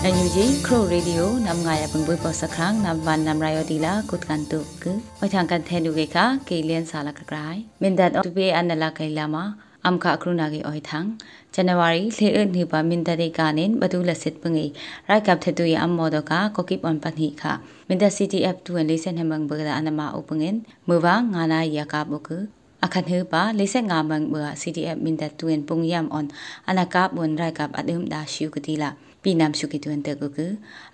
NUG Crow Radio namngaya pungboi posakhang namban namrayo dila kutkantu ku othangkan thenu ge kha kelian sala kakrai mindat of be anala kailama amkha akruna ge oithang January le ni ba mindare kanin badu lasit pungi right cup thetu ya ammo do ka kokip on panhi kha mindat CTF 2 le sen hamang bagda anama upungin muwa ngana ya ka buku အခန့်ဟပါလေဆက်ငါမန်ဘာ CDF မင်ဒတ်တွင်ပုံယမ်အွန်အနကပ်ဝန်ရိုက်ကပ်အဒုမ်ဒါရှူကတိလာ pi nam shu ki tuen te gu gu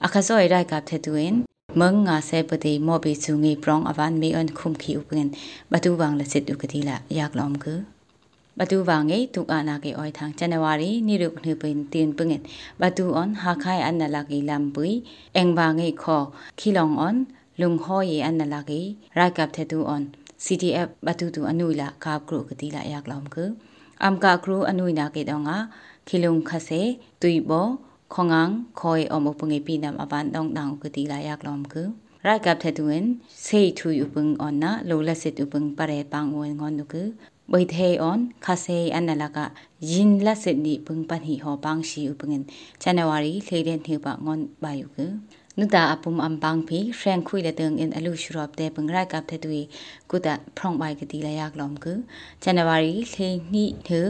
a kha zoi rai kap the tuen meng nga se pa de mo bi su ngi prong avan mi on khum ki upen ba tu wang la sit du ka ti la yak lom gu ဘတူဝါငေတူအနာကေအိုထန်ဇန်နဝါရီနိရုပနိပင်တင်ပငင်ဘတူအွန်ဟာခိုင်အနလာကေလမ်ပွိအင်ဘာငေခောခီလောင်အွန်လုံဟိုယေအနလာကေရိုက်ကပ်ထေတူအွန် CTF ဘတူတူအနုလာကာဘဂရုကတိလာယက်လောင်ကအမ်ကာကရုအနုနာကေတောငါခီလုံခဆေတွိဘော ခေါငန်းခေါ်အမပငေပိနမ်အပန်တောင်းတောင်းကတိလာယက်လောမ်ကူရိုက်ကပ်တေတူင်စေထူယူပငအွန်နာလိုလက်စစ်ဥပငပရဲပန်းဝင်ငွန်နုကူဘိထေအွန်ခါဆေအနလကယင်လစစ်နီပึงပန်ဟီဟောပန်းရှိဥပငင်ဇန်နဝါရီလေတဲ့နှေပငွန်ဘာယုက နုတာအပုံအမ်ပန်းဖီဖရန်ခွိလတဲ့ငင်အလူရှုရော့တဲ့ပငရိုက်ကပ်တဲ့တူကုတာဖရောင်ဘိုင်ကတိလရက်လောမ်ကဇန်နဝါရီလေနိထေ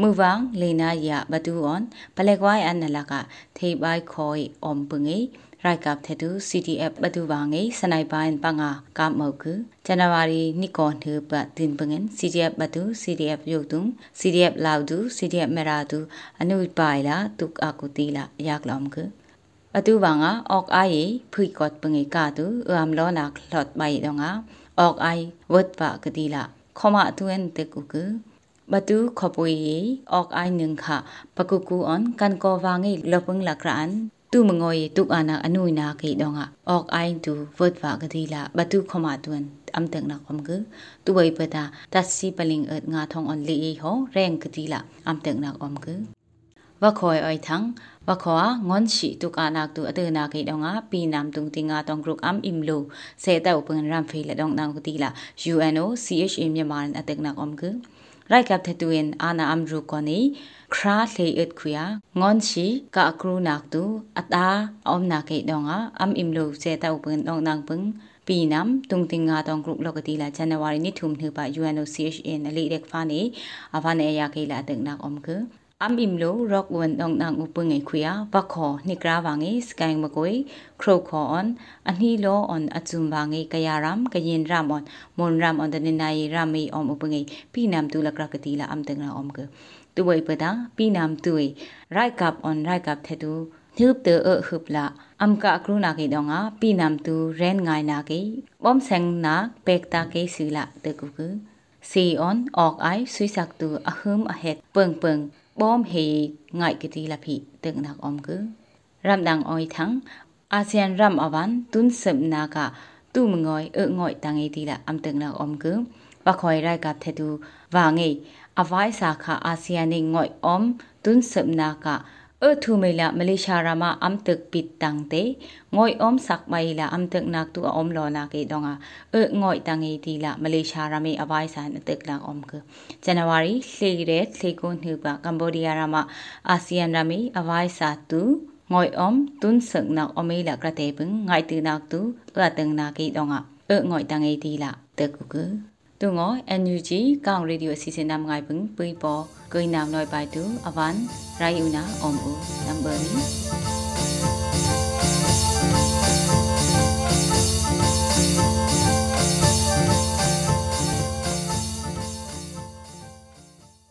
မူဝန်းလေနာယဘတူအွန်ပလက်ကွိုင်းအနလကထေဘိုင်ခေါ်အုံပငေရိုက်ကပ်တဲ့တူ CTF ဘတူပါငေစနိုက်ပိုင်းပငါကမောက်ကဇန်နဝါရီနိကွန်ထေပတင်ပငင် CTF ဘတူ CTF ယုတ်တုံ CTF လောက်တူ CTF မရာတူအနုပိုင်လာတုအကုတီလာရက်လောမ်က အတူပါငါအောက်အိုင်ဖိကော့ပငေကာတူအမ်လောနာခလော့ဘိုင်တော့ငါအောက်အိုင်ဝတ်ပါကတိလာခေါမအတူန်တေကုကဘတူခပွေအောက်အိုင်နင်ခပကုကူအွန်ကန်ကောဝါငေလပငလကရန် tu mengoi tuk ana anui na ke donga ok ai tu vot wa ga di la batu khoma tuan am tek na khom gu tu bai pata tat si paling et nga thong on li ho reng ka di la am tek na om gu wa khoi oi thang wa khwa ngon shi tuk ana tu ate na ke donga pi nam tung tinga tong group am im lo ဝခอยအိုင်ထန်းဝခွာငွန်ရှိတုကနာတုအတနာကိတော့ငါပီနမ်တုံတင်ငါတောင်ဂရုအမ်အင်လိုစေတောက်ပန်ရမ်ဖေလက်တော့နာကိုတီလာ UNO CHA မြန်မာအတက်နာကွန်ကရိုက်ကပ်ထတူင်အာနာအမ်ရူကိုနီခရာလေအတ်ခွယာငွန်ရှိကအခရူနာတုအတာအုံနာကိတော့ငါအမ်အင်လိုစေတောက်ပန်တော့နာပန်ပီနမ်တုံတင်ငါတောင်ဂရုလောက်ကတီလာဇန်နဝါရီနေ့ထုံနှပ UNO CHA နလိရက်ဖာနီအဖာနေယာကိလာတက်နာကွန်က am imlo rock wen dong nang upung e khuya ba kho nikra wangi skang magoi kro kho on anhi lo on achum wangi kayaram kayin ram on mon ram on den nai rami om upung e pi nam tu lakra kati la am teng ra om ge tu wei pa da pi nam tu e rai kap on rai kap the tu thup te a hup la am ka kru na ge dong a pi nam tu ren ngai na ge bom sang na pek ta ge sila te ku ku si on ok ai sui sak tu ahum ahet peng peng bom hì ngai kỳ tì là phì tương nạc om cứ ram đang oi thắng ASEAN ram avan tun sầm na cả tu mừng ngồi ở e ngồi tăng ấy e tì là âm tương nạc om cứ và khỏi ra gặp thầy tu và nghỉ avai sa kha ASEAN e ngồi om, tun sầm na cả အထုမေလာမလေးရှားရာမအမ်တက်ပိတန်တေငွိုင်အုံးဆက်မိုင်လာအမ်တက်နက်တူအုံးလောနာကေဒေါငါအငွိုင်တန်ငေတီလာမလေးရှားရာမေအပိုင်းဆိုင်တက်လာအုံးကဇန်နဝါရီလှေရဲလှေကုန်းနှူပါကမ္ဘောဒီးယားရာမအာဆီယံရာမေအပိုင်းစာတူငွိုင်အုံးတွန်းစက်နောက်အမေလာကတဲ့ပင်ငိုင်တူနောက်တူအတန်နာကေဒေါငါအငွိုင်တန်ငေတီလာတက်ကူက တုငော NUG ကောင်ရေဒီယိုအစီအစဉ်နမ်ငိုင်ပင်ပွေပေါ်ကိုင်းနမ် nội bài tu avan rai una om u number ni